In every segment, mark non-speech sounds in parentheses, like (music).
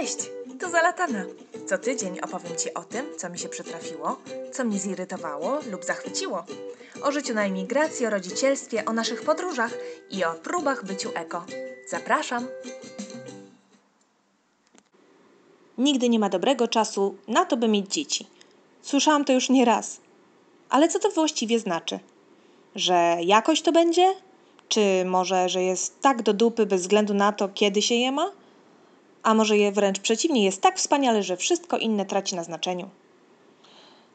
Cześć, tu Zalatana. Co tydzień opowiem Ci o tym, co mi się przytrafiło, co mnie zirytowało lub zachwyciło. O życiu na emigracji, o rodzicielstwie, o naszych podróżach i o próbach byciu eko. Zapraszam! Nigdy nie ma dobrego czasu na to, by mieć dzieci. Słyszałam to już nie raz. Ale co to właściwie znaczy? Że jakoś to będzie? Czy może, że jest tak do dupy bez względu na to, kiedy się je ma? A może je wręcz przeciwnie, jest tak wspaniale, że wszystko inne traci na znaczeniu?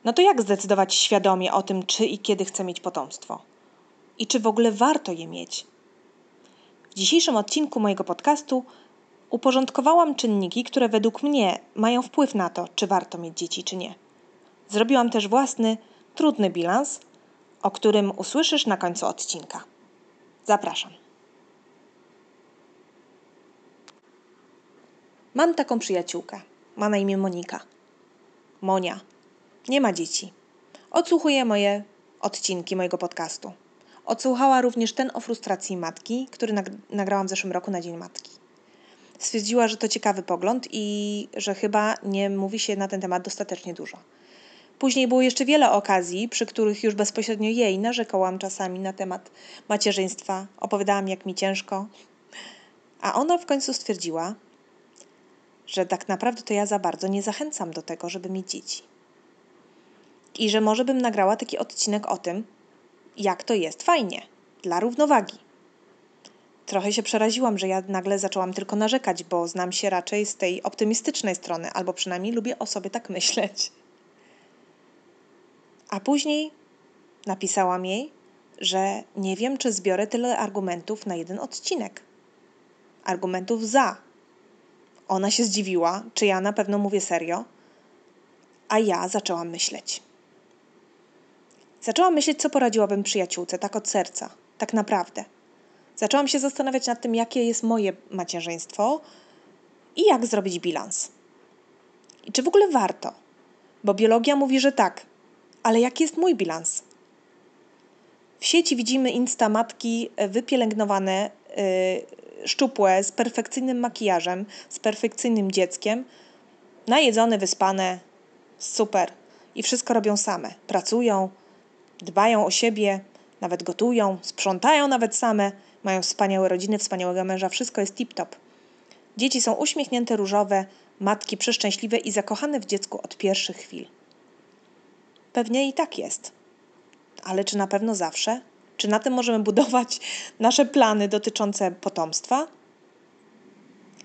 No to jak zdecydować świadomie o tym, czy i kiedy chcę mieć potomstwo? I czy w ogóle warto je mieć? W dzisiejszym odcinku mojego podcastu uporządkowałam czynniki, które według mnie mają wpływ na to, czy warto mieć dzieci, czy nie. Zrobiłam też własny, trudny bilans, o którym usłyszysz na końcu odcinka. Zapraszam. Mam taką przyjaciółkę. Ma na imię Monika. Monia. Nie ma dzieci. Odsłuchuje moje odcinki mojego podcastu. Odsłuchała również ten o frustracji matki, który nagrałam w zeszłym roku na Dzień Matki. Stwierdziła, że to ciekawy pogląd i że chyba nie mówi się na ten temat dostatecznie dużo. Później było jeszcze wiele okazji, przy których już bezpośrednio jej narzekałam czasami na temat macierzyństwa, opowiadałam jak mi ciężko, a ona w końcu stwierdziła, że tak naprawdę to ja za bardzo nie zachęcam do tego, żeby mieć dzieci. I że może bym nagrała taki odcinek o tym, jak to jest fajnie, dla równowagi. Trochę się przeraziłam, że ja nagle zaczęłam tylko narzekać, bo znam się raczej z tej optymistycznej strony, albo przynajmniej lubię o sobie tak myśleć. A później napisałam jej, że nie wiem, czy zbiorę tyle argumentów na jeden odcinek. Argumentów za. Ona się zdziwiła, czy ja na pewno mówię serio, a ja zaczęłam myśleć. Zaczęłam myśleć, co poradziłabym przyjaciółce, tak od serca, tak naprawdę. Zaczęłam się zastanawiać nad tym, jakie jest moje macierzyństwo i jak zrobić bilans. I czy w ogóle warto? Bo biologia mówi, że tak, ale jaki jest mój bilans? W sieci widzimy insta matki e, wypielęgnowane, yy, szczupłe, z perfekcyjnym makijażem, z perfekcyjnym dzieckiem, najedzone, wyspane, super. I wszystko robią same. Pracują, dbają o siebie, nawet gotują, sprzątają nawet same, mają wspaniałe rodziny, wspaniałego męża, wszystko jest tip-top. Dzieci są uśmiechnięte, różowe, matki przeszczęśliwe i zakochane w dziecku od pierwszych chwil. Pewnie i tak jest. Ale czy na pewno zawsze? Czy na tym możemy budować nasze plany dotyczące potomstwa?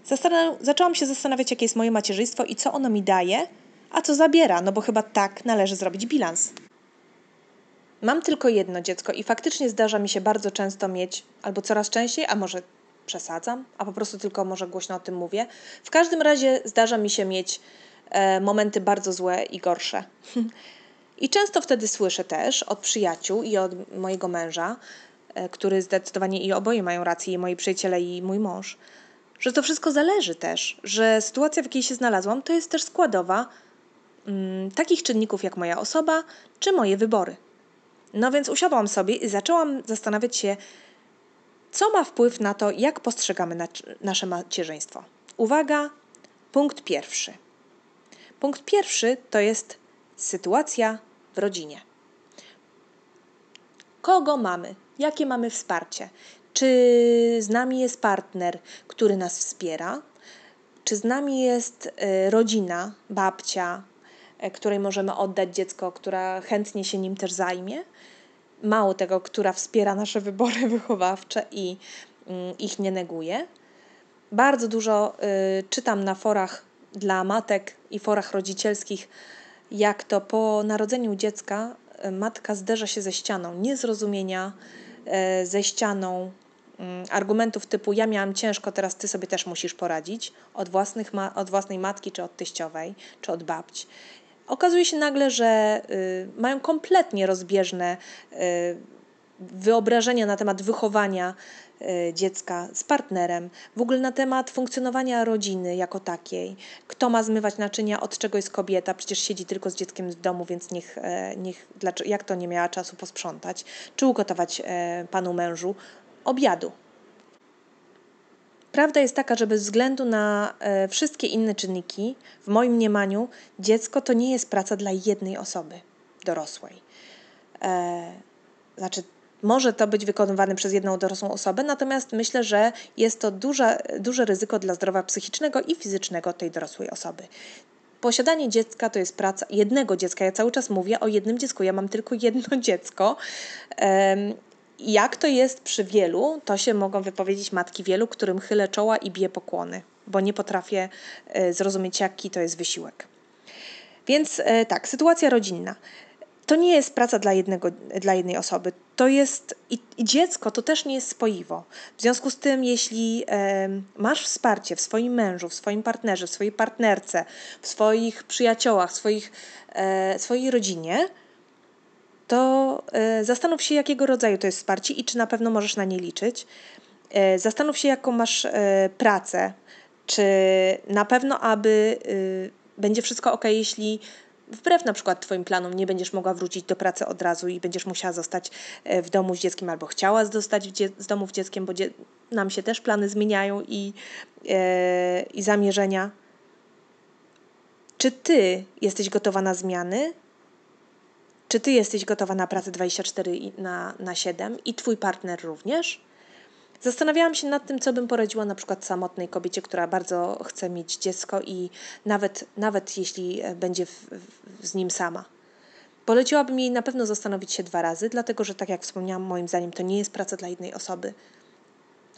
Zastan- zaczęłam się zastanawiać, jakie jest moje macierzyństwo i co ono mi daje, a co zabiera, no bo chyba tak należy zrobić bilans. Mam tylko jedno dziecko i faktycznie zdarza mi się bardzo często mieć, albo coraz częściej, a może przesadzam, a po prostu tylko może głośno o tym mówię. W każdym razie zdarza mi się mieć e, momenty bardzo złe i gorsze. (laughs) I często wtedy słyszę też od przyjaciół i od mojego męża, e, który zdecydowanie i oboje mają rację, i moi przyjaciele, i mój mąż, że to wszystko zależy też, że sytuacja, w jakiej się znalazłam, to jest też składowa mm, takich czynników jak moja osoba czy moje wybory. No więc usiadłam sobie i zaczęłam zastanawiać się, co ma wpływ na to, jak postrzegamy na, nasze macierzyństwo. Uwaga, punkt pierwszy. Punkt pierwszy to jest sytuacja w rodzinie. Kogo mamy? Jakie mamy wsparcie? Czy z nami jest partner, który nas wspiera? Czy z nami jest y, rodzina, babcia, y, której możemy oddać dziecko, która chętnie się nim też zajmie? Mało tego, która wspiera nasze wybory (laughs) wychowawcze i mm, ich nie neguje. Bardzo dużo y, czytam na forach dla matek i forach rodzicielskich jak to po narodzeniu dziecka e, matka zderza się ze ścianą niezrozumienia, e, ze ścianą mm, argumentów typu ja miałam ciężko, teraz ty sobie też musisz poradzić od, własnych od własnej matki, czy od teściowej, czy od babci. Okazuje się nagle, że y, mają kompletnie rozbieżne y, wyobrażenia na temat wychowania dziecka z partnerem, w ogóle na temat funkcjonowania rodziny jako takiej, kto ma zmywać naczynia, od czego jest kobieta, przecież siedzi tylko z dzieckiem w domu, więc niech, e, niech jak to nie miała czasu posprzątać, czy ugotować e, panu mężu obiadu. Prawda jest taka, że bez względu na e, wszystkie inne czynniki, w moim mniemaniu, dziecko to nie jest praca dla jednej osoby dorosłej. E, znaczy, może to być wykonywane przez jedną dorosłą osobę, natomiast myślę, że jest to duże, duże ryzyko dla zdrowia psychicznego i fizycznego tej dorosłej osoby. Posiadanie dziecka to jest praca jednego dziecka. Ja cały czas mówię o jednym dziecku. Ja mam tylko jedno (laughs) dziecko. Jak to jest przy wielu, to się mogą wypowiedzieć matki wielu, którym chylę czoła i biję pokłony, bo nie potrafię e, zrozumieć, jaki to jest wysiłek. Więc e, tak, sytuacja rodzinna to nie jest praca dla, jednego, dla jednej osoby. To jest i, i dziecko to też nie jest spoiwo. W związku z tym, jeśli e, masz wsparcie w swoim mężu, w swoim partnerze, w swojej partnerce, w swoich przyjaciołach, w swoich, e, swojej rodzinie, to e, zastanów się, jakiego rodzaju to jest wsparcie i czy na pewno możesz na nie liczyć. E, zastanów się, jaką masz e, pracę, czy na pewno, aby y, będzie wszystko ok, jeśli wbrew na przykład Twoim planom nie będziesz mogła wrócić do pracy od razu i będziesz musiała zostać e, w domu z dzieckiem albo chciała zostać z domu z dzieckiem, bo dzie nam się też plany zmieniają i, e, i zamierzenia. Czy Ty jesteś gotowa na zmiany? Czy Ty jesteś gotowa na pracę 24 na, na 7 i Twój partner również? Zastanawiałam się nad tym, co bym poradziła na przykład samotnej kobiecie, która bardzo chce mieć dziecko i nawet, nawet jeśli e, będzie w, w, z nim sama. Poleciłabym jej na pewno zastanowić się dwa razy, dlatego że, tak jak wspomniałam, moim zdaniem to nie jest praca dla jednej osoby.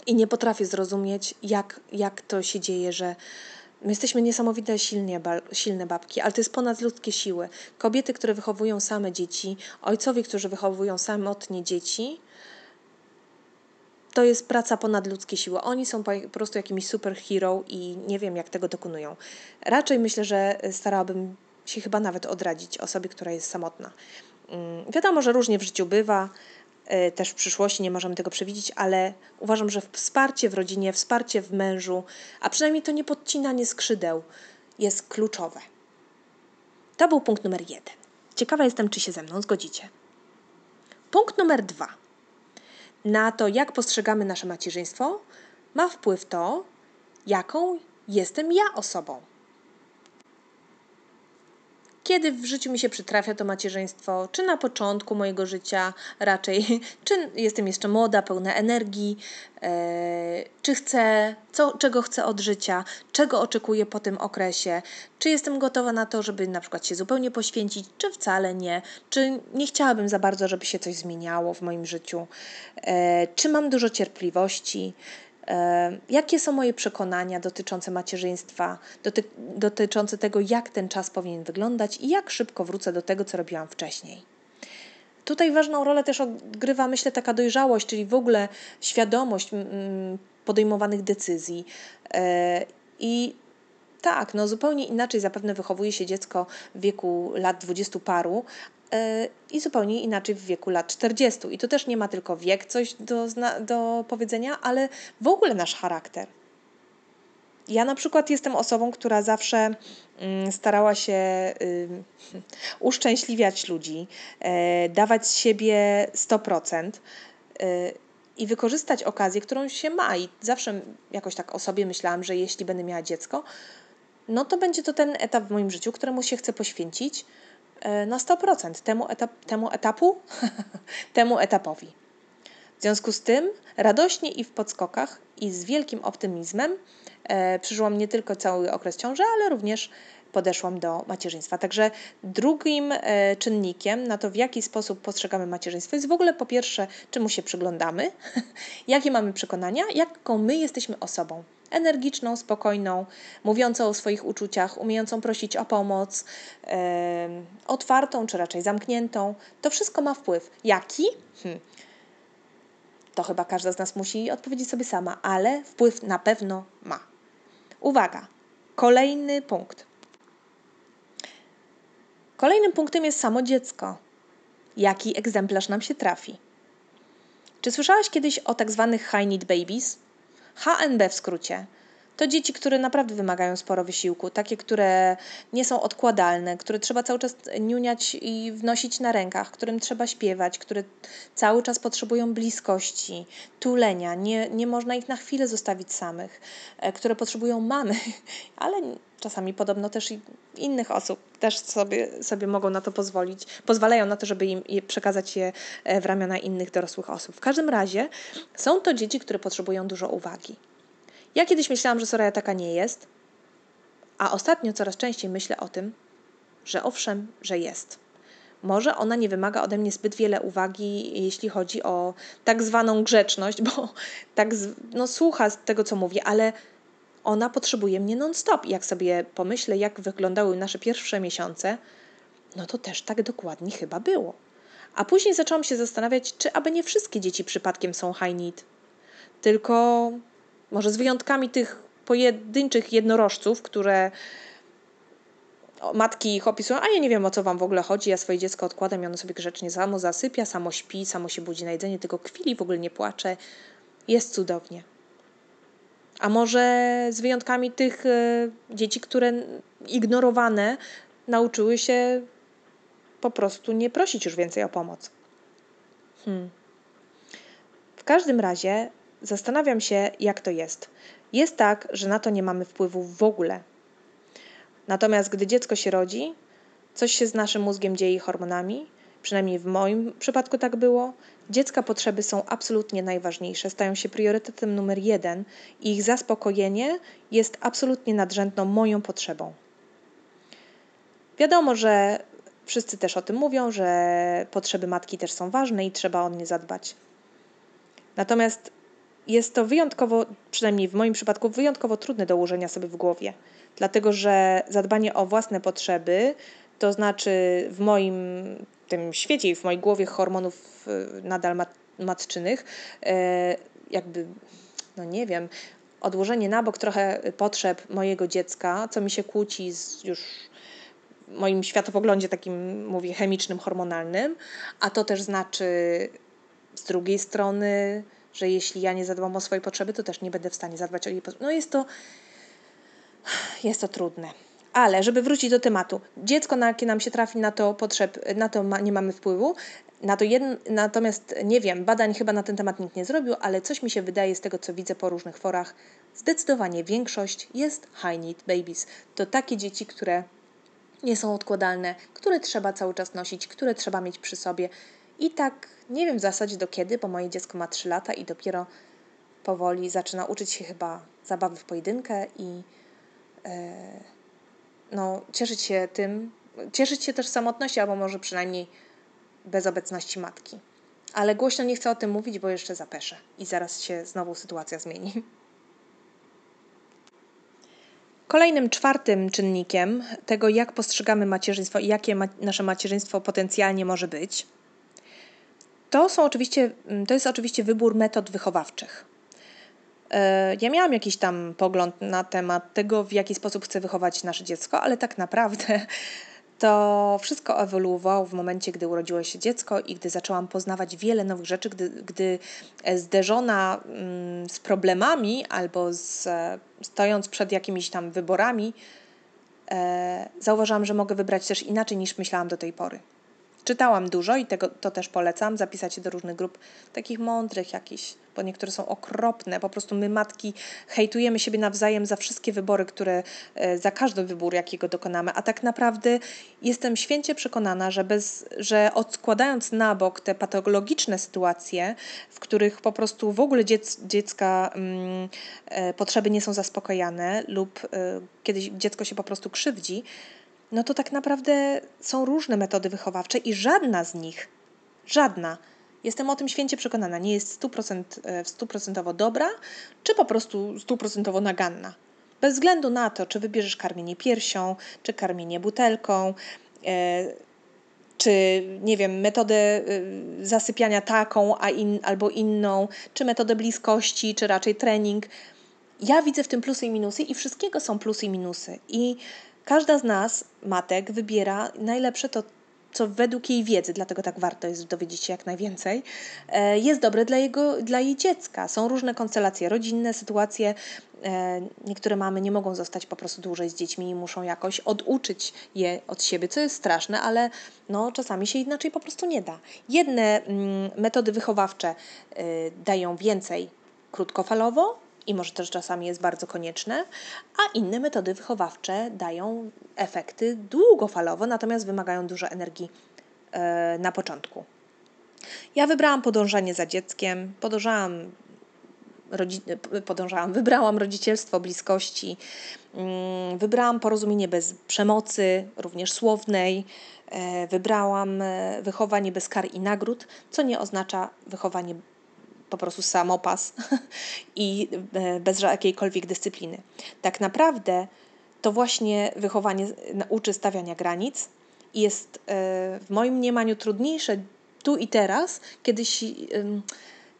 I nie potrafię zrozumieć, jak, jak to się dzieje, że my jesteśmy niesamowite silnie, silne babki, ale to jest ponadludzkie siły. Kobiety, które wychowują same dzieci, ojcowie, którzy wychowują samotnie dzieci, to jest praca ponad ludzkie siły. Oni są po prostu jakimiś superhero i nie wiem, jak tego dokonują. Raczej myślę, że starałabym się chyba nawet odradzić osobie, która jest samotna. Mm, wiadomo, że różnie w życiu bywa, y, też w przyszłości nie możemy tego przewidzieć, ale uważam, że wsparcie w rodzinie, wsparcie w mężu, a przynajmniej to nie podcinanie skrzydeł jest kluczowe. To był punkt numer jeden. Ciekawa jestem, czy się ze mną zgodzicie. Punkt numer dwa na to, jak postrzegamy nasze macierzyństwo, ma wpływ to, jaką jestem ja osobą. Kiedy w życiu mi się przytrafia to macierzyństwo, czy na początku mojego życia raczej, (laughs) czy jestem jeszcze młoda, pełna energii, e, czy chcę, co, czego chcę od życia, czego oczekuję po tym okresie, czy jestem gotowa na to, żeby na przykład się zupełnie poświęcić, czy wcale nie, czy nie chciałabym za bardzo, żeby się coś zmieniało w moim życiu, e, czy mam dużo cierpliwości, jakie są moje przekonania dotyczące macierzyństwa, doty dotyczące tego, jak ten czas powinien wyglądać i jak szybko wrócę do tego, co robiłam wcześniej. Tutaj ważną rolę też odgrywa, myślę, taka dojrzałość, czyli w ogóle świadomość podejmowanych decyzji. E, I tak, no zupełnie inaczej zapewne wychowuje się dziecko w wieku lat dwudziestu paru, i zupełnie inaczej w wieku lat 40. I to też nie ma tylko wiek coś do, do powiedzenia, ale w ogóle nasz charakter. Ja na przykład jestem osobą, która zawsze mm, starała się (laughs) uszczęśliwiać ludzi, e, dawać z siebie 100% e, i wykorzystać okazję, którą się ma. I zawsze jakoś tak o sobie myślałam, że jeśli będę miała dziecko, no to będzie to ten etap w moim życiu, któremu się chcę poświęcić na 100% temu, etap, temu etapu, (laughs) temu etapowi. W związku z tym radośnie i w podskokach i z wielkim optymizmem e, przeżyłam nie tylko cały okres ciąży, ale również podeszłam do macierzyństwa. Także drugim e, czynnikiem na to, w jaki sposób postrzegamy macierzyństwo, jest w ogóle po pierwsze, czemu się przyglądamy, (laughs) jakie mamy przekonania, jaką my jesteśmy osobą. Energiczną, spokojną, mówiącą o swoich uczuciach, umiejącą prosić o pomoc, e, otwartą czy raczej zamkniętą. To wszystko ma wpływ. Jaki? Hm. To chyba każda z nas musi odpowiedzieć sobie sama, ale wpływ na pewno ma. Uwaga, kolejny punkt. Kolejnym punktem jest samo dziecko. Jaki egzemplarz nam się trafi? Czy słyszałaś kiedyś o tak zwanych high need babies? HNB w skrócie. To dzieci, które naprawdę wymagają sporo wysiłku, takie, które nie są odkładalne, które trzeba cały czas niuniać i wnosić na rękach, którym trzeba śpiewać, które cały czas potrzebują bliskości, tulenia, nie, nie można ich na chwilę zostawić samych, e, które potrzebują mamy, (laughs) ale czasami podobno też i innych osób też sobie, sobie mogą na to pozwolić, pozwalają na to, żeby im przekazać je e, w ramiona innych dorosłych osób. W każdym razie są to dzieci, które potrzebują dużo uwagi. Ja kiedyś myślałam, że Soraya taka nie jest, a ostatnio coraz częściej myślę o tym, że owszem, że jest. Może ona nie wymaga ode mnie zbyt wiele uwagi, jeśli chodzi o tak zwaną grzeczność, bo (laughs) tak no, słucha tego, co mówię, ale ona potrzebuje mnie non-stop. Jak sobie pomyślę, jak wyglądały nasze pierwsze miesiące, no to też tak dokładnie chyba było. A później zaczęłam się zastanawiać, czy aby nie wszystkie dzieci przypadkiem są high need, tylko może z wyjątkami tych pojedynczych jednorożców, które matki ich opisują, a ja nie wiem o co wam w ogóle chodzi, ja swoje dziecko odkładam i ono sobie grzecznie samo zasypia, samo śpi, samo się budzi na jedzenie, tylko kwili, w ogóle nie płacze. Jest cudownie. A może z wyjątkami tych e, dzieci, które ignorowane nauczyły się po prostu nie prosić już więcej o pomoc. Hmm. W każdym razie zastanawiam się, jak to jest. Jest tak, że na to nie mamy wpływu w ogóle. Natomiast gdy dziecko się rodzi, coś się z naszym mózgiem dzieje hormonami, przynajmniej w moim przypadku tak było. Dziecka potrzeby są absolutnie najważniejsze, stają się priorytetem numer jeden i ich zaspokojenie jest absolutnie nadrzędną moją potrzebą. Wiadomo, że wszyscy też o tym mówią, że potrzeby matki też są ważne i trzeba o nie zadbać. Natomiast jest to wyjątkowo, przynajmniej w moim przypadku, wyjątkowo trudne do ułożenia sobie w głowie, dlatego że zadbanie o własne potrzeby, to znaczy w moim tym świecie i w mojej głowie hormonów y, nadal mat matczynych, e, jakby, no nie wiem, odłożenie na bok trochę potrzeb mojego dziecka, co mi się kłóci z już moim światopoglądzie takim, mówię, chemicznym, hormonalnym, a to też znaczy z drugiej strony że jeśli ja nie zadbam o swoje potrzeby, to też nie będę w stanie zadbać o jej potrzeby. No jest to, jest to trudne. Ale żeby wrócić do tematu, dziecko, na jakie nam się trafi, na to potrzeb, na to ma, nie mamy wpływu. Na to jedno, natomiast nie wiem, badań chyba na ten temat nikt nie zrobił, ale coś mi się wydaje z tego, co widzę po różnych forach, zdecydowanie większość jest high need babies. To takie dzieci, które nie są odkładalne, które trzeba cały czas nosić, które trzeba mieć przy sobie. I tak nie wiem w zasadzie do kiedy, bo moje dziecko ma 3 lata i dopiero powoli zaczyna uczyć się chyba zabawy w pojedynkę i yy, no, cieszyć się tym, cieszyć się też samotności, albo może przynajmniej bez obecności matki. Ale głośno nie chcę o tym mówić, bo jeszcze zapeszę i zaraz się znowu sytuacja zmieni. Kolejnym czwartym czynnikiem tego, jak postrzegamy macierzyństwo i jakie ma nasze macierzyństwo potencjalnie może być, to, są oczywiście, mm, to jest oczywiście wybór metod wychowawczych. E, ja miałam jakiś tam pogląd na temat tego, w jaki sposób chcę wychować nasze dziecko, ale tak naprawdę (laughs) to wszystko ewoluowało w momencie, gdy urodziło się dziecko i gdy zaczęłam poznawać wiele nowych rzeczy, gdy, gdy e, zderzona mm, z problemami albo z, stojąc przed jakimiś tam wyborami, e, zauważyłam, że mogę wybrać też inaczej niż myślałam do tej pory. Czytałam dużo i tego, to też polecam, zapisać się do różnych grup, takich mądrych jakichś, bo niektóre są okropne. Po prostu my, matki, hejtujemy siebie nawzajem za wszystkie wybory, które, e, za każdy wybór, jakiego dokonamy. A tak naprawdę jestem święcie przekonana, że, bez, że odkładając na bok te patologiczne sytuacje, w których po prostu w ogóle dziec, dziecka mm, e, potrzeby nie są zaspokajane lub y, kiedyś dziecko się po prostu krzywdzi, no to tak naprawdę są różne metody wychowawcze i żadna z nich, żadna, jestem o tym święcie przekonana, nie jest 100%, e, stuprocentowo dobra, czy po prostu stuprocentowo naganna. Bez względu na to, czy wybierzesz karmienie piersią, czy karmienie butelką, e, czy nie wiem, metodę e, zasypiania taką, a in, albo inną, czy metodę bliskości, czy raczej trening. Ja widzę w tym plusy i minusy i wszystkiego są plusy i minusy. I Każda z nas, matek, wybiera najlepsze to, co według jej wiedzy, dlatego tak warto jest dowiedzieć się jak najwięcej, e, jest dobre dla, jego, dla jej dziecka. Są różne konstelacje rodzinne, sytuacje. E, niektóre mamy nie mogą zostać po prostu dłużej z dziećmi i muszą jakoś oduczyć je od siebie, co jest straszne, ale no, czasami się inaczej po prostu nie da. Jedne mm, metody wychowawcze y, dają więcej krótkofalowo, i może też czasami jest bardzo konieczne, a inne metody wychowawcze dają efekty długofalowo, natomiast wymagają dużo energii e, na początku. Ja wybrałam podążanie za dzieckiem, podążałam, podążałam (laughs) wybrałam rodzicielstwo bliskości, mm, wybrałam porozumienie bez przemocy, również słownej, e, wybrałam e, wychowanie bez kar i nagród, co nie oznacza wychowanie po prostu samopas (laughs) i e, bez jakiejkolwiek dyscypliny. Tak naprawdę to właśnie wychowanie nauczy stawiania granic i jest e, w moim mniemaniu trudniejsze tu i teraz, kiedyś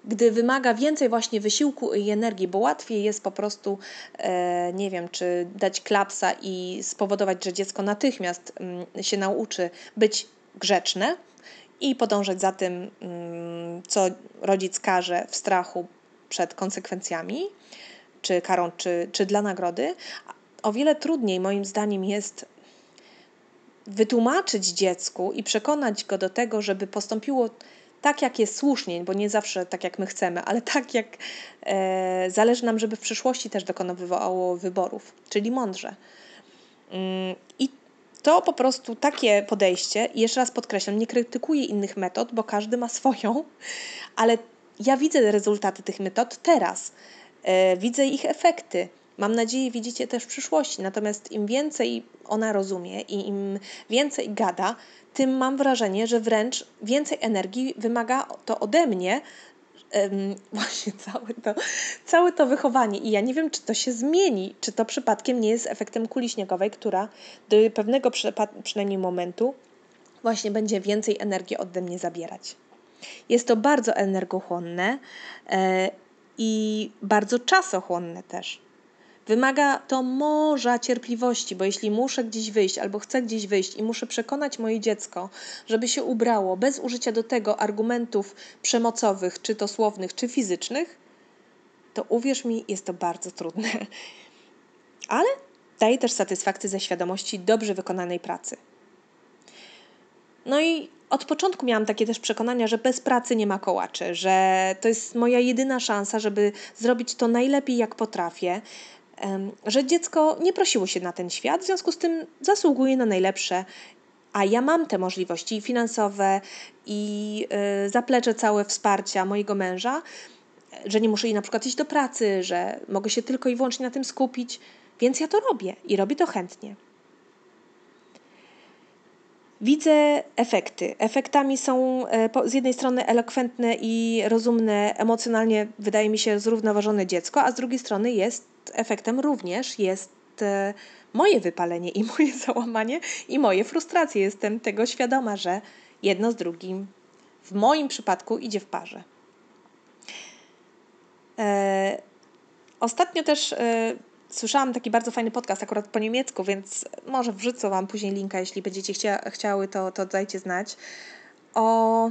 gdy wymaga więcej właśnie wysiłku i energii, bo łatwiej jest po prostu, e, nie wiem, czy dać klapsa i spowodować, że dziecko natychmiast mm, się nauczy być grzeczne, i podążać za tym, mm, co rodzic każe w strachu przed konsekwencjami, czy karą, czy, czy dla nagrody. O wiele trudniej, moim zdaniem, jest wytłumaczyć dziecku i przekonać go do tego, żeby postąpiło tak, jak jest słusznie, bo nie zawsze tak, jak my chcemy, ale tak, jak e, zależy nam, żeby w przyszłości też dokonywało wyborów, czyli mądrze. Mm, I to po prostu takie podejście, i jeszcze raz podkreślam, nie krytykuję innych metod, bo każdy ma (laughs) swoją, ale ja widzę rezultaty tych metod teraz. E, widzę ich efekty. Mam nadzieję, widzicie też w przyszłości. Natomiast im więcej ona rozumie i im więcej gada, tym mam wrażenie, że wręcz więcej energii wymaga to ode mnie, (laughs) właśnie całe to, całe to wychowanie. I ja nie wiem, czy to się zmieni, czy to przypadkiem nie jest efektem kuli śniegowej, która do pewnego przynajmniej momentu właśnie będzie więcej energii ode mnie zabierać. Jest to bardzo energochłonne e, i bardzo czasochłonne też. Wymaga to morza cierpliwości, bo jeśli muszę gdzieś wyjść albo chcę gdzieś wyjść i muszę przekonać moje dziecko, żeby się ubrało bez użycia do tego argumentów przemocowych, czy to słownych, czy fizycznych, to uwierz mi, jest to bardzo trudne. (laughs) Ale daje też satysfakcję ze świadomości dobrze wykonanej pracy. No i od początku miałam takie też przekonania, że bez pracy nie ma kołaczy, że to jest moja jedyna szansa, żeby zrobić to najlepiej jak potrafię, że dziecko nie prosiło się na ten świat, w związku z tym zasługuje na najlepsze, a ja mam te możliwości finansowe i y, zaplecze całe wsparcia mojego męża, że nie muszę na przykład iść do pracy, że mogę się tylko i wyłącznie na tym skupić, więc ja to robię i robię to chętnie. Widzę efekty. Efektami są e, z jednej strony elokwentne i rozumne, emocjonalnie wydaje mi się zrównoważone dziecko, a z drugiej strony jest efektem również jest e, moje wypalenie i (laughs) moje załamanie i moje frustracje. Jestem tego świadoma, że jedno z drugim w moim przypadku idzie w parze. E, ostatnio też e, słyszałam taki bardzo fajny podcast akurat po niemiecku, więc może wrzucę Wam później linka, jeśli będziecie chcia chciały, to, to dajcie znać. O,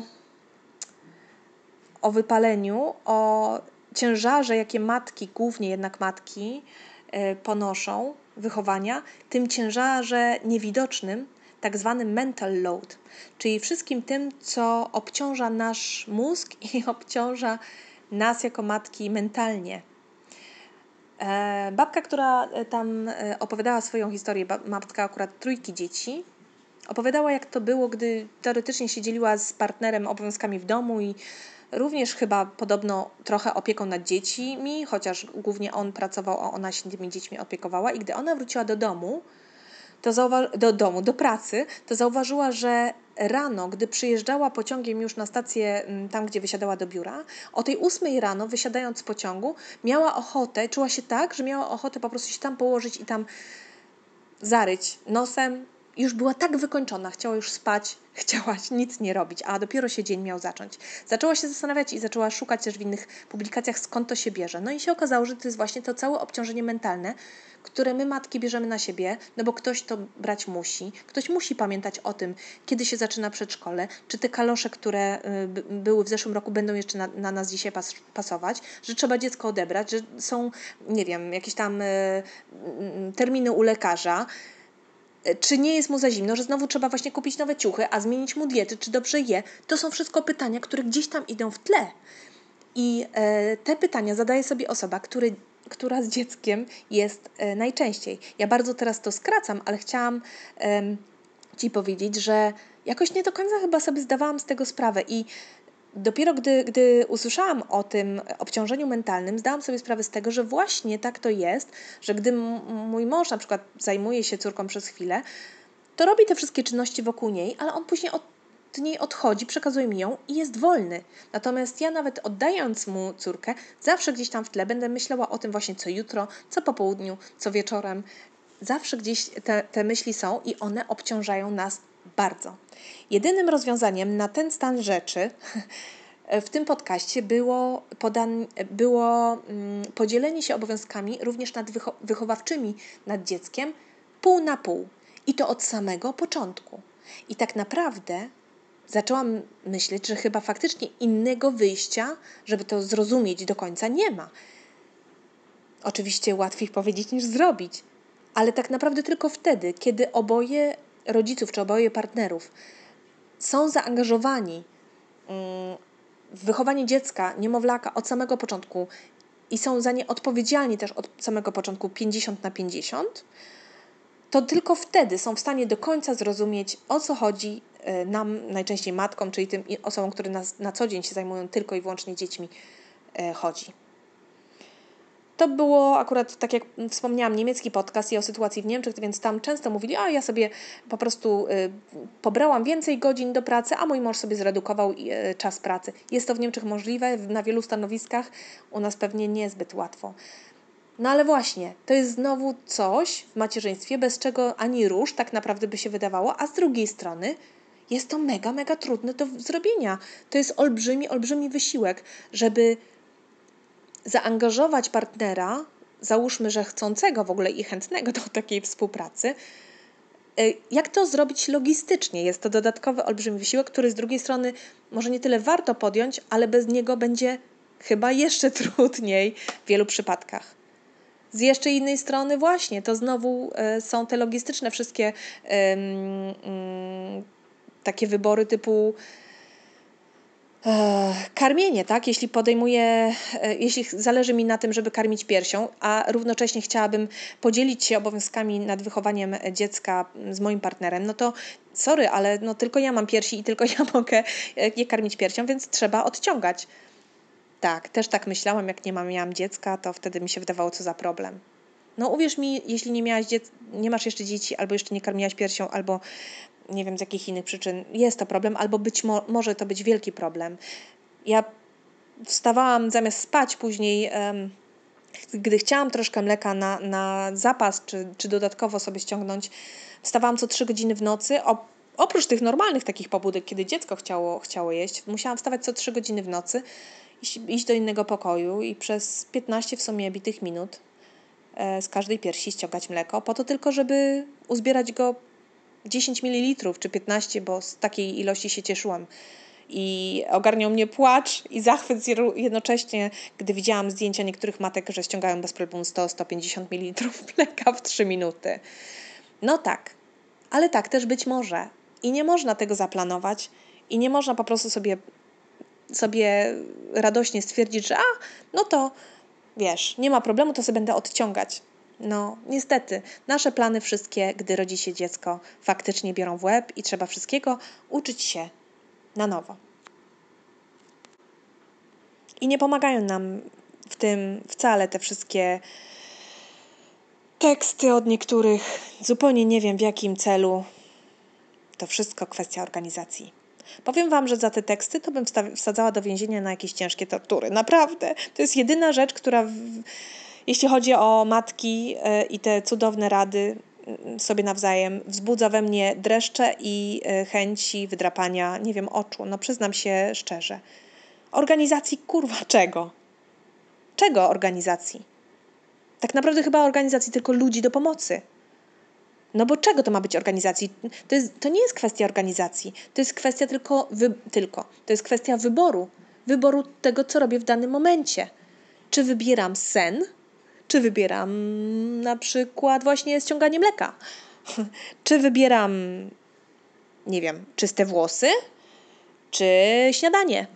o wypaleniu, o ciężarze, jakie matki, głównie jednak matki, e, ponoszą wychowania, tym ciężarze niewidocznym, tak zwanym mental load, czyli wszystkim tym, co obciąża nasz mózg i (laughs) obciąża nas jako matki mentalnie. E, babka, która e, tam opowiadała swoją historię, matka akurat trójki dzieci, opowiadała, jak to było, gdy teoretycznie się dzieliła z partnerem obowiązkami w domu i Również chyba podobno trochę opieką nad dziećmi, chociaż głównie on pracował, a ona się tymi dziećmi opiekowała. I gdy ona wróciła do domu, to do domu, do pracy, to zauważyła, że rano, gdy przyjeżdżała pociągiem już na stację, mm, tam gdzie wysiadała do biura, o tej ósmej rano, wysiadając z pociągu, miała ochotę, czuła się tak, że miała ochotę po prostu się tam położyć i tam zaryć nosem już była tak wykończona, chciała już spać, (laughs) chciała nic nie robić, a dopiero się dzień miał zacząć. Zaczęła się zastanawiać i zaczęła szukać też w innych publikacjach, skąd to się bierze. No i się okazało, że to jest właśnie to całe obciążenie mentalne, które my matki bierzemy na siebie, no bo ktoś to brać musi, ktoś musi pamiętać o tym, kiedy się zaczyna przedszkole, czy te kalosze, które y, były w zeszłym roku, będą jeszcze na, na nas dzisiaj pas, pasować, że trzeba dziecko odebrać, że są, nie wiem, jakieś tam y, y, terminy u lekarza, czy nie jest mu za zimno, że znowu trzeba właśnie kupić nowe ciuchy, a zmienić mu diety, czy dobrze je. To są wszystko pytania, które gdzieś tam idą w tle. I e, te pytania zadaje sobie osoba, który, która z dzieckiem jest e, najczęściej. Ja bardzo teraz to skracam, ale chciałam e, Ci powiedzieć, że jakoś nie do końca chyba sobie zdawałam z tego sprawę i dopiero gdy, gdy usłyszałam o tym obciążeniu mentalnym, zdałam sobie sprawę z tego, że właśnie tak to jest, że gdy mój mąż na przykład zajmuje się córką przez chwilę, to robi te wszystkie czynności wokół niej, ale on później od niej odchodzi, przekazuje mi ją i jest wolny. Natomiast ja nawet oddając mu córkę, zawsze gdzieś tam w tle będę myślała o tym właśnie co jutro, co po południu, co wieczorem. Zawsze gdzieś te, te myśli są i one obciążają nas bardzo. Jedynym rozwiązaniem na ten stan rzeczy (laughs) w tym podcaście było, podan, było mm, podzielenie się obowiązkami również nad wycho wychowawczymi nad dzieckiem pół na pół. I to od samego początku. I tak naprawdę zaczęłam myśleć, że chyba faktycznie innego wyjścia, żeby to zrozumieć do końca, nie ma. Oczywiście łatwiej powiedzieć niż zrobić, ale tak naprawdę tylko wtedy, kiedy oboje rodziców czy oboje partnerów są zaangażowani mm, w wychowanie dziecka, niemowlaka od samego początku i są za nie odpowiedzialni też od samego początku 50 na 50, to tylko wtedy są w stanie do końca zrozumieć, o co chodzi y, nam, najczęściej matkom, czyli tym osobom, które na, na co dzień się zajmują tylko i wyłącznie dziećmi, y, chodzi. To było akurat, tak jak wspomniałam, niemiecki podcast i o sytuacji w Niemczech, więc tam często mówili, a ja sobie po prostu y, pobrałam więcej godzin do pracy, a mój mąż sobie zredukował y, czas pracy. Jest to w Niemczech możliwe, na wielu stanowiskach, u nas pewnie niezbyt łatwo. No ale właśnie, to jest znowu coś w macierzyństwie, bez czego ani róż tak naprawdę by się wydawało, a z drugiej strony jest to mega, mega trudne do zrobienia. To jest olbrzymi, olbrzymi wysiłek, żeby zaangażować partnera, załóżmy, że chcącego w ogóle i chętnego do takiej współpracy, y, jak to zrobić logistycznie? Jest to dodatkowy olbrzymi wysiłek, który z drugiej strony może nie tyle warto podjąć, ale bez niego będzie chyba jeszcze (laughs) trudniej w wielu przypadkach. Z jeszcze innej strony, właśnie to znowu y, są te logistyczne wszystkie takie wybory typu karmienie, tak? Jeśli podejmuję, e, jeśli zależy mi na tym, żeby karmić piersią, a równocześnie chciałabym podzielić się obowiązkami nad wychowaniem dziecka z moim partnerem, no to sorry, ale no tylko ja mam piersi i tylko (laughs) ja mogę je karmić piersią, więc trzeba odciągać. Tak, też tak myślałam, jak nie mam, miałam dziecka, to wtedy mi się wydawało, co za problem. No uwierz mi, jeśli nie miałaś dziec- nie masz jeszcze dzieci, albo jeszcze nie karmiłaś piersią, albo nie wiem z jakich innych przyczyn jest to problem, albo być mo może to być wielki problem. Ja wstawałam zamiast spać później, um, gdy chciałam troszkę mleka na, na zapas, czy, czy dodatkowo sobie ściągnąć, wstawałam co trzy godziny w nocy. O, oprócz tych normalnych takich pobudek, kiedy dziecko chciało, chciało jeść, musiałam wstawać co trzy godziny w nocy, iść, iść do innego pokoju i przez 15 w sumie bitych minut e, z każdej piersi ściągać mleko, po to tylko, żeby uzbierać go 10 ml czy 15, bo z takiej ilości się cieszyłam. I ogarniał mnie płacz i zachwyt jednocześnie, gdy widziałam zdjęcia niektórych matek, że ściągają bez problemu 100-150 ml (laughs) mleka w 3 minuty. No tak, ale tak też być może. I nie można tego zaplanować, i nie można po prostu sobie, sobie radośnie stwierdzić, że a, no to wiesz, nie ma problemu, to sobie będę odciągać. No, niestety, nasze plany wszystkie, gdy rodzi się dziecko, faktycznie biorą w łeb i trzeba wszystkiego uczyć się na nowo. I nie pomagają nam w tym wcale te wszystkie teksty od niektórych, zupełnie nie wiem w jakim celu. To wszystko kwestia organizacji. Powiem Wam, że za te teksty to bym wsadzała do więzienia na jakieś ciężkie tortury. Naprawdę. To jest jedyna rzecz, która. W jeśli chodzi o matki e, i te cudowne rady, sobie nawzajem wzbudza we mnie dreszcze i y, chęci wydrapania, nie wiem, oczu. No przyznam się szczerze. Organizacji kurwa (laughs) czego? Czego organizacji? Tak naprawdę chyba organizacji tylko ludzi do pomocy. No bo czego to ma być organizacji? To, jest, to nie jest kwestia organizacji, to jest kwestia tylko, wy, tylko, to jest kwestia wyboru. Wyboru tego, co robię w danym momencie. Czy wybieram sen, czy wybieram na przykład właśnie ściąganie mleka, (laughs) czy wybieram, nie wiem, czyste włosy, czy śniadanie.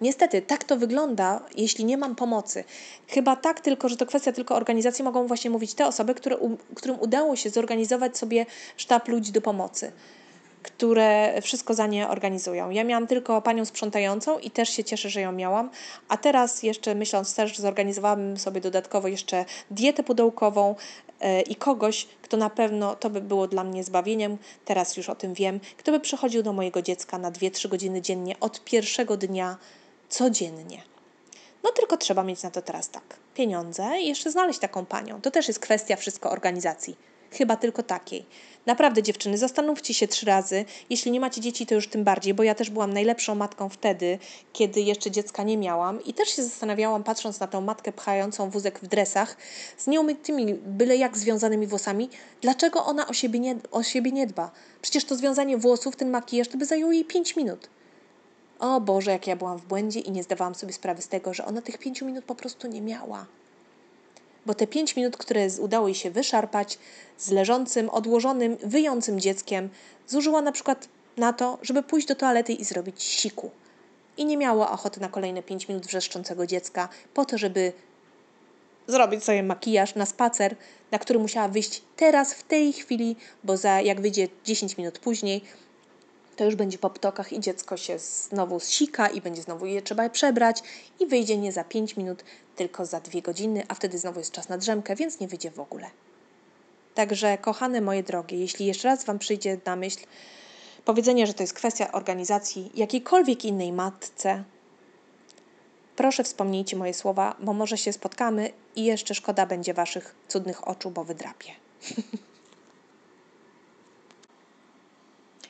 Niestety, tak to wygląda, jeśli nie mam pomocy. Chyba tak tylko, że to kwestia tylko organizacji, mogą właśnie mówić te osoby, które, którym udało się zorganizować sobie sztab ludzi do pomocy, które wszystko za nie organizują. Ja miałam tylko panią sprzątającą i też się cieszę, że ją miałam, a teraz jeszcze myśląc też, zorganizowałabym sobie dodatkowo jeszcze dietę pudełkową, e, i kogoś, kto na pewno to by było dla mnie zbawieniem, teraz już o tym wiem, kto by przychodził do mojego dziecka na 2-3 godziny dziennie od pierwszego dnia codziennie. No tylko trzeba mieć na to teraz tak pieniądze i jeszcze znaleźć taką panią. To też jest kwestia wszystko organizacji. Chyba tylko takiej. Naprawdę, dziewczyny, zastanówcie się trzy razy. Jeśli nie macie dzieci, to już tym bardziej, bo ja też byłam najlepszą matką wtedy, kiedy jeszcze dziecka nie miałam i też się zastanawiałam, patrząc na tą matkę pchającą wózek w dresach, z nieumytymi, byle jak związanymi włosami, dlaczego ona o siebie nie, o siebie nie dba? Przecież to związanie włosów, ten makijaż, to by zajęło jej 5 minut. O Boże, jak ja byłam w błędzie i nie zdawałam sobie sprawy z tego, że ona tych pięciu minut po prostu nie miała. Bo te pięć minut, które udało jej się wyszarpać z leżącym, odłożonym, wyjącym dzieckiem, zużyła na przykład na to, żeby pójść do toalety i zrobić siku. I nie miała ochoty na kolejne pięć minut wrzeszczącego dziecka, po to, żeby zrobić sobie makijaż na spacer, na który musiała wyjść teraz, w tej chwili, bo za jak wyjdzie 10 minut później, to już będzie po ptokach i dziecko się znowu zsika i będzie znowu je trzeba przebrać i wyjdzie nie za 5 minut, tylko za 2 godziny, a wtedy znowu jest czas na drzemkę, więc nie wyjdzie w ogóle. Także, kochane moje drogie, jeśli jeszcze raz Wam przyjdzie na myśl powiedzenie, że to jest kwestia organizacji jakiejkolwiek innej matce, proszę wspomnijcie moje słowa, bo może się spotkamy i jeszcze szkoda będzie Waszych cudnych oczu, bo wydrapię. (laughs)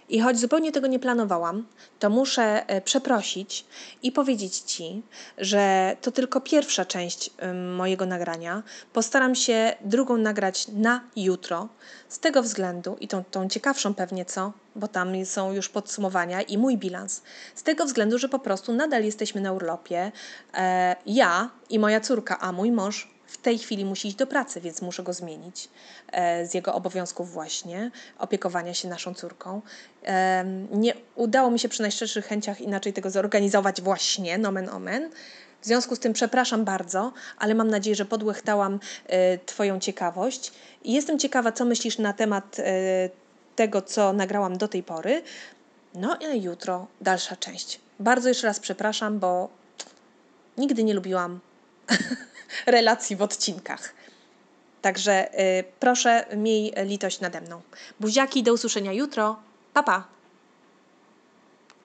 I choć zupełnie tego nie planowałam, to muszę e, przeprosić i powiedzieć Ci, że to tylko pierwsza część mojego nagrania. Postaram się drugą nagrać na jutro, z tego względu, i tą, tą ciekawszą pewnie co, bo tam są już podsumowania i mój bilans. Z tego względu, że po prostu nadal jesteśmy na urlopie. E, ja i moja córka, a mój mąż w tej chwili musi iść do pracy, więc muszę go zmienić e, z jego obowiązków właśnie opiekowania się naszą córką. Nie udało mi się przy najszczerszych chęciach inaczej tego zorganizować właśnie, nomen omen. W związku z tym przepraszam bardzo, ale mam nadzieję, że podłechtałam e, Twoją ciekawość. I jestem ciekawa, co myślisz na temat e, tego, co nagrałam do tej pory. No i jutro dalsza część. Bardzo jeszcze raz przepraszam, bo nigdy nie lubiłam (laughs) relacji w odcinkach. Także y, proszę, miej litość nade mną. Buziaki, do usłyszenia jutro. Pa, pa!